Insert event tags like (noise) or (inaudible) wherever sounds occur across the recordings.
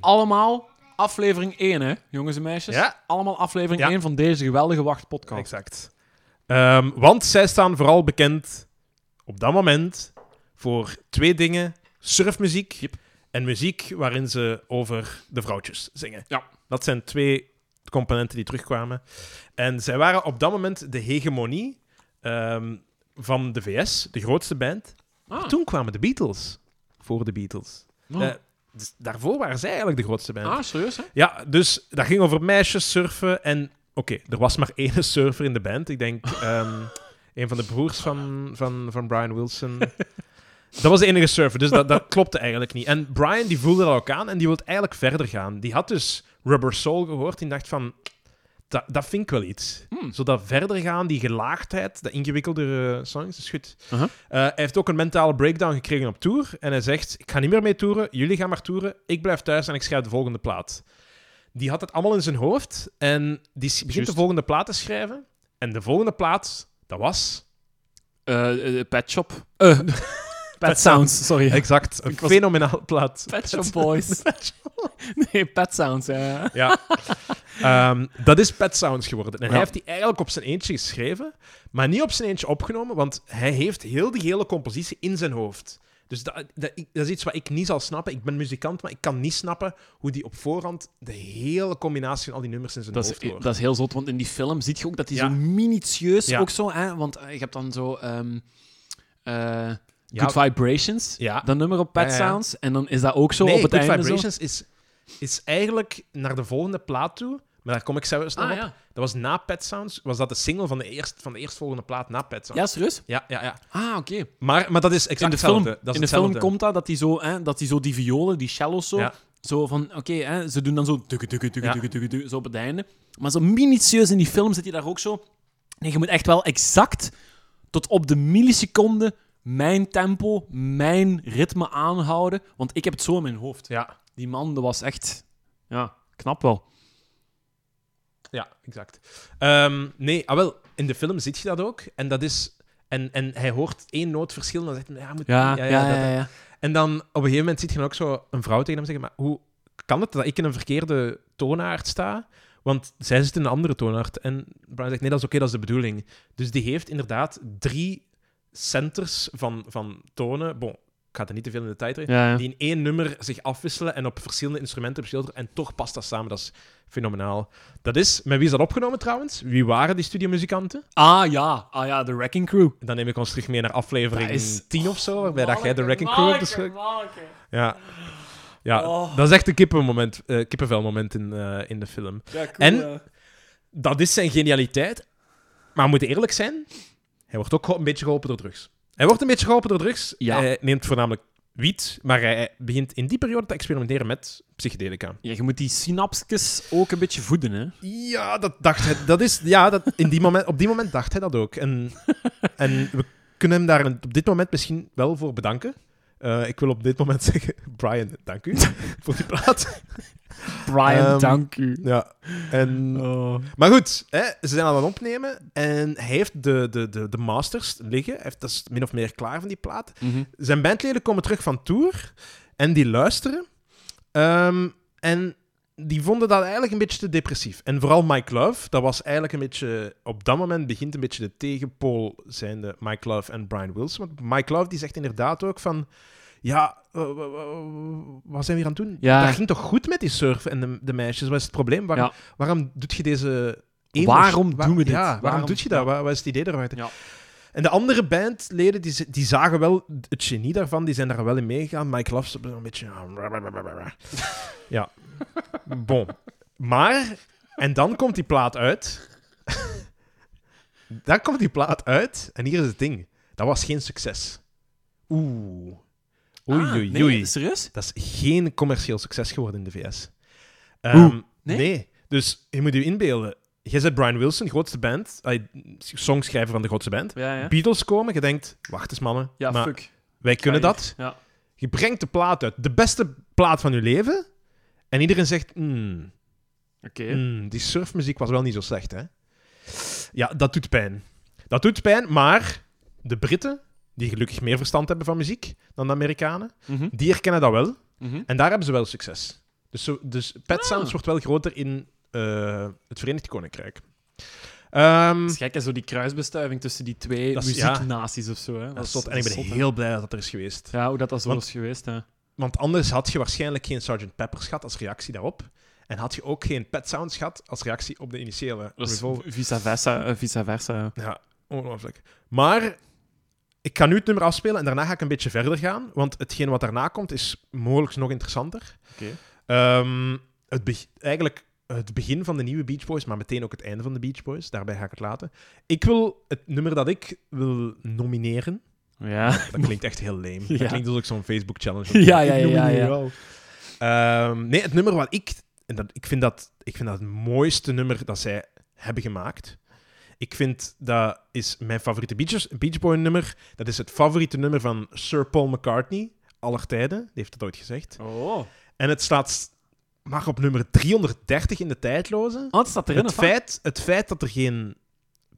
Allemaal aflevering 1, hè, jongens en meisjes? Ja. Allemaal aflevering Ja. 1 van deze geweldige wachtpodcast. Exact. Ehm, want zij staan vooral bekend op dat moment voor twee dingen: surfmuziek Yep. en muziek waarin ze over de vrouwtjes zingen. Ja. Dat zijn twee componenten die terugkwamen. En zij waren op dat moment de hegemonie ehm, van de VS, de grootste band. Ah. Toen kwamen de Beatles voor de Beatles. Oh. Eh, dus daarvoor waren zij eigenlijk de grootste band. ah, serieus, hè? Ja, dus dat ging over meisjes surfen. En oké, er was maar één (laughs) surfer in de band. Ik denk ehm, (laughs) een van de broers van, van, van Brian Wilson. Dat was de enige surfer, dus dat, dat klopte eigenlijk niet. En Brian die voelde dat ook aan en die wilde eigenlijk verder gaan. Die had dus Rubber Soul gehoord en dacht van... Dat, dat vind ik wel iets. Hmm. Zo dat verder gaan, die gelaagdheid, dat ingewikkeldere songs, is goed. Uh-huh. Eh, hij heeft ook een mentale breakdown gekregen op tour. En hij zegt, ik ga niet meer mee toeren, jullie gaan maar toeren, ik blijf thuis en ik schrijf de volgende plaat. Die had het allemaal in zijn hoofd en die begint de volgende plaat te schrijven. En de volgende plaat, dat was... Eh, eh, Pet Shop. Eh, (laughs) Pet Sounds, sorry. Exact, een was- fenomenaal plaat. Pet Shop Boys. (laughs) nee, Pet Sounds, ja. Ja. Ehm, dat is Pet Sounds geworden. En Ja. hij heeft die eigenlijk op zijn eentje geschreven, maar niet op zijn eentje opgenomen, want hij heeft heel die hele compositie in zijn hoofd. Dus dat, dat, dat is iets wat ik niet zal snappen. Ik ben muzikant, maar ik kan niet snappen hoe die op voorhand de hele combinatie van al die nummers in zijn Dat hoofd is, hoort. dat is heel zot, want in die film zie je ook dat hij Ja. zo minutieus Ja. ook zo... Hè, want eh, je hebt dan zo... eh, Ja. Good Vibrations, Ja. dat nummer op Pet. Sounds. En dan is dat ook zo nee, op het Good einde zo. Vibrations is, is eigenlijk naar de volgende plaat toe, maar daar kom ik zelfs nog Ah, op. ja. Dat was na Pet Sounds, was dat de single van de, eerst, van de eerstvolgende plaat na Pet Sounds. ja, serieus? Ja, ja, ja. Ah, oké. Maar, maar dat is exact In de film. Dat is in de film komt dat, dat hij zo, hè, dat hij zo die violen, die cellos zo... Ja. Zo van, oké, hè, ze doen dan zo... Tukke, tukke, tukke, Ja. tukke, tukke, tukke, zo op het einde. Maar zo minutieus in die film zit hij daar ook zo... Nee, je moet echt wel exact tot op de milliseconde mijn tempo, mijn ritme aanhouden. Want ik heb het zo in mijn hoofd. Ja, Die man, dat was echt... Ja, knap wel. ja, exact. Ehm, nee, ah, wel, in de film zit je dat ook. En dat is... En, en hij hoort één noot verschil en dan zegt hij... Ja, moet, Ja, ja, ja. dat- ja, ja. En dan op een gegeven moment ziet je dan ook zo een vrouw tegen hem zeggen... Maar hoe kan het dat ik in een verkeerde toonaard sta? Want zij zit in een andere toonaard. En Brian zegt, nee, dat is oké, dat is de bedoeling. Dus die heeft inderdaad drie centers van, van tonen. Bon, ik ga er niet te veel in de tijd. Ja, ja. Die in één nummer zich afwisselen en op verschillende instrumenten beschilderen. En toch past dat samen. Dat is fenomenaal. Dat is... Met wie is dat opgenomen trouwens? Wie waren die studiomuzikanten? Ah ja, ah ja, de Wrecking Crew. Dan neem ik ons terug mee naar aflevering Dat is- 10 of zo, waarbij dat jij de Wrecking Crew hebt. Ja. Ja, Oh. dat is echt een kippenmoment, eh kippenvelmoment in, eh, in de film. Ja, cool, En- ja. Dat is zijn genialiteit. Maar we moeten eerlijk zijn, hij wordt ook een beetje geholpen door drugs. Hij wordt een beetje geholpen door drugs. Ja. Hij neemt voornamelijk wiet, maar hij begint in die periode te experimenteren met psychedelica. Ja, je moet die synapsjes ook een beetje voeden, hè. Ja, dat dacht hij. Dat is, ja, dat, in die moment, op die moment dacht hij dat ook. En, en we kunnen hem daar op dit moment misschien wel voor bedanken. Eh, ik wil op dit moment (laughs) zeggen, Brian, dank u (laughs) voor die plaat. Brian, Ehm, dank u. Ja, en... Maar goed, hè, ze zijn aan het opnemen en hij heeft de, de, de, de masters liggen. Hij heeft, dat is min of meer klaar van die plaat. Mhm. Zijn bandleden komen terug van tour en die luisteren. Ehm, en die vonden dat eigenlijk een beetje te depressief. En vooral Mike Love, dat was eigenlijk een beetje... Op dat moment begint een beetje de tegenpool zijnde Mike Love en Brian Wilson. Want Mike Love die zegt inderdaad ook van... Ja, wa- wa- wat zijn we hier aan het doen? Ja. Dat ging toch goed met die surfen en de, de meisjes? Wat is het probleem? Waarom, Ja. waarom doet je deze... Waarom doen we dit? Ja, waarom, Waarom- doet je dat? Wat, wat is het idee erachter? Ja. En de andere bandleden, die, die zagen wel het genie daarvan, die zijn daar wel in meegegaan. Mike Love is een beetje... (laughs) Ja. Bon. Maar, en dan komt die plaat uit. (laughs) dan komt die plaat uit, en hier is het ding. Dat was geen succes. Oeh. Oei, Ah, oei, nee, oei. serieus? Dat is geen commercieel succes geworden in de VS. Oeh, Ehm, nee? nee? Dus je moet je inbeelden. Jij zet Brian Wilson, grootste band, ay, songschrijver van de grootste band. Ja, ja. Beatles komen, je denkt, wacht eens mannen, Ja, maar fuck. wij kunnen dat. Ja. Je brengt de plaat uit, de beste plaat van je leven, en iedereen zegt, hmm, hmm, die surfmuziek was wel niet zo slecht, hè? Ja, dat doet pijn. Dat doet pijn, maar de Britten, die gelukkig meer verstand hebben van muziek dan de Amerikanen, Mhm. die herkennen dat wel. Mhm. En daar hebben ze wel succes. Dus, zo, dus Pet Ah. Sounds wordt wel groter in eh, het Verenigd Koninkrijk. Het is gek, hè, zo die kruisbestuiving tussen die twee Dat is- ja. muzieknaties of zo. Hè. dat Dat is. En ik ben zot, hè. heel blij dat dat er is geweest. Ja, hoe dat, dat zo Want- is geweest. Hè. Want anders had je waarschijnlijk geen Sgt. Peppers gehad als reactie daarop. En had je ook geen Pet Sounds gehad als reactie op de initiële Revolver. vice versa. eh, vice versa. Ja, ongelooflijk. Maar ik ga nu het nummer afspelen en daarna ga ik een beetje verder gaan. Want hetgeen wat daarna komt is mogelijk nog interessanter. Oké. Ehm, het eigenlijk het begin van de nieuwe Beach Boys, maar meteen ook het einde van de Beach Boys. Daarbij ga ik het laten. Ik wil het nummer dat ik wil nomineren. Ja. (laughs) Dat klinkt echt heel lame. Ja. Dat klinkt alsof ik zo'n Facebook-challenge (laughs) Ja, ja, ja, nomineer ja. jou. Ehm, nee, het nummer wat ik... En dat, ik, vind dat, ik vind dat het mooiste nummer dat zij hebben gemaakt. Ik vind dat is mijn favoriete Beach, Beach Boy nummer. Dat is het favoriete nummer van Sir Paul McCartney. Aller tijden. Die heeft dat ooit gezegd. Oh. En het staat maar op nummer 330 in de tijdloze. Oh, het staat erin. Het feit, het feit dat er geen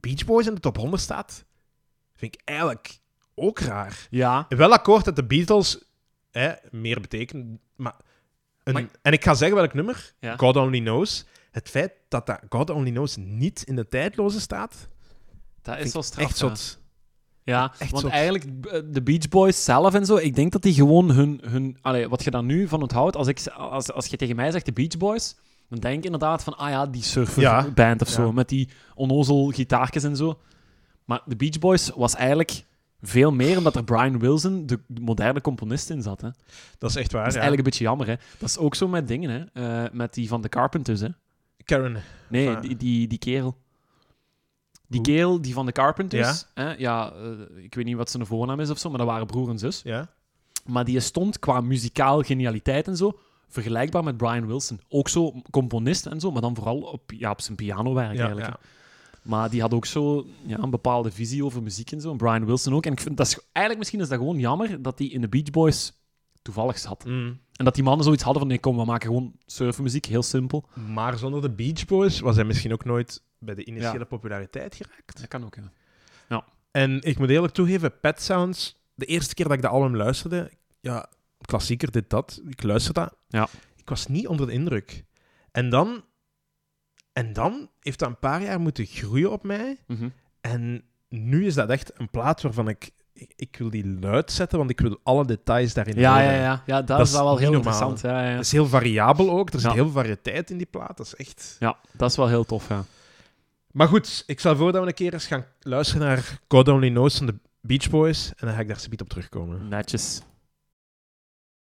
Beach Boys in de top 100 staat, vind ik eigenlijk ook raar. Ja. Wel akkoord dat de Beatles hè, meer betekenen, maar, een- Maar- En ik ga zeggen welk nummer, Ja. God Only Knows. Het feit dat dat God Only Knows niet in de tijdloze staat, Dat is wel straf. echt zot. Ja, Echt want eigenlijk eh, de Beach Boys zelf en zo, ik denk dat die gewoon hun... hun allee, wat je dan nu van onthoudt, als, ik, als, als je tegen mij zegt de Beach Boys, dan denk ik inderdaad van, ah ja, die surferband Ja. band of zo, Ja. met die onnozel gitaartjes en zo. Maar de Beach Boys was eigenlijk veel meer omdat er Brian Wilson, de moderne componist, in zat. Hè. Dat Dat is echt waar. is ja. eigenlijk een beetje jammer. Hè. Dat is ook zo met dingen, hè. eh, met die van de Carpenters. Hè. Karen. Nee, die, die, die kerel. Die kerel, die van de Carpenters. Hè? Ja, eh, ik weet niet wat zijn voornaam is of zo, maar dat waren broer en zus. Ja? Maar die stond qua muzikaal genialiteit en zo vergelijkbaar met Brian Wilson. Ook zo componist en zo, maar dan vooral op, ja, op zijn pianowerk Ja, eigenlijk. ja. Maar die had ook zo ja, een bepaalde visie over muziek en zo. En Brian Wilson ook. En ik vind dat is, eigenlijk misschien is dat gewoon jammer dat hij in de Beach Boys toevallig zat. Mm. En dat die mannen zoiets hadden van nee, kom, we maken gewoon surfmuziek, heel simpel. Maar zonder de Beach Boys was hij misschien ook nooit bij de initiële Ja. populariteit geraakt. Dat kan ook, ja. En ik moet eerlijk toegeven, Pet Sounds, de eerste keer dat ik dat album luisterde, ja, klassieker, dit, dat, ik luisterde dat. Ja. Ik was niet onder de indruk. En dan, en dan heeft dat een paar jaar moeten groeien op mij. Mhm. En nu is dat echt een plaat waarvan ik, ik, ik wil die luid zetten, want ik wil alle details daarin Ja, horen. ja, ja, ja. Dat, Dat is wel heel normaal. interessant. Ja, ja. Het is heel variabel ook, er zit heel veel variëteit in die plaat. Dat is echt... Ja, dat is wel heel tof, ja. Maar goed, ik stel voor dat we een keer eens gaan luisteren naar God Only Knows van de Beach Boys. En dan ga ik daar subiet op terugkomen. Netjes.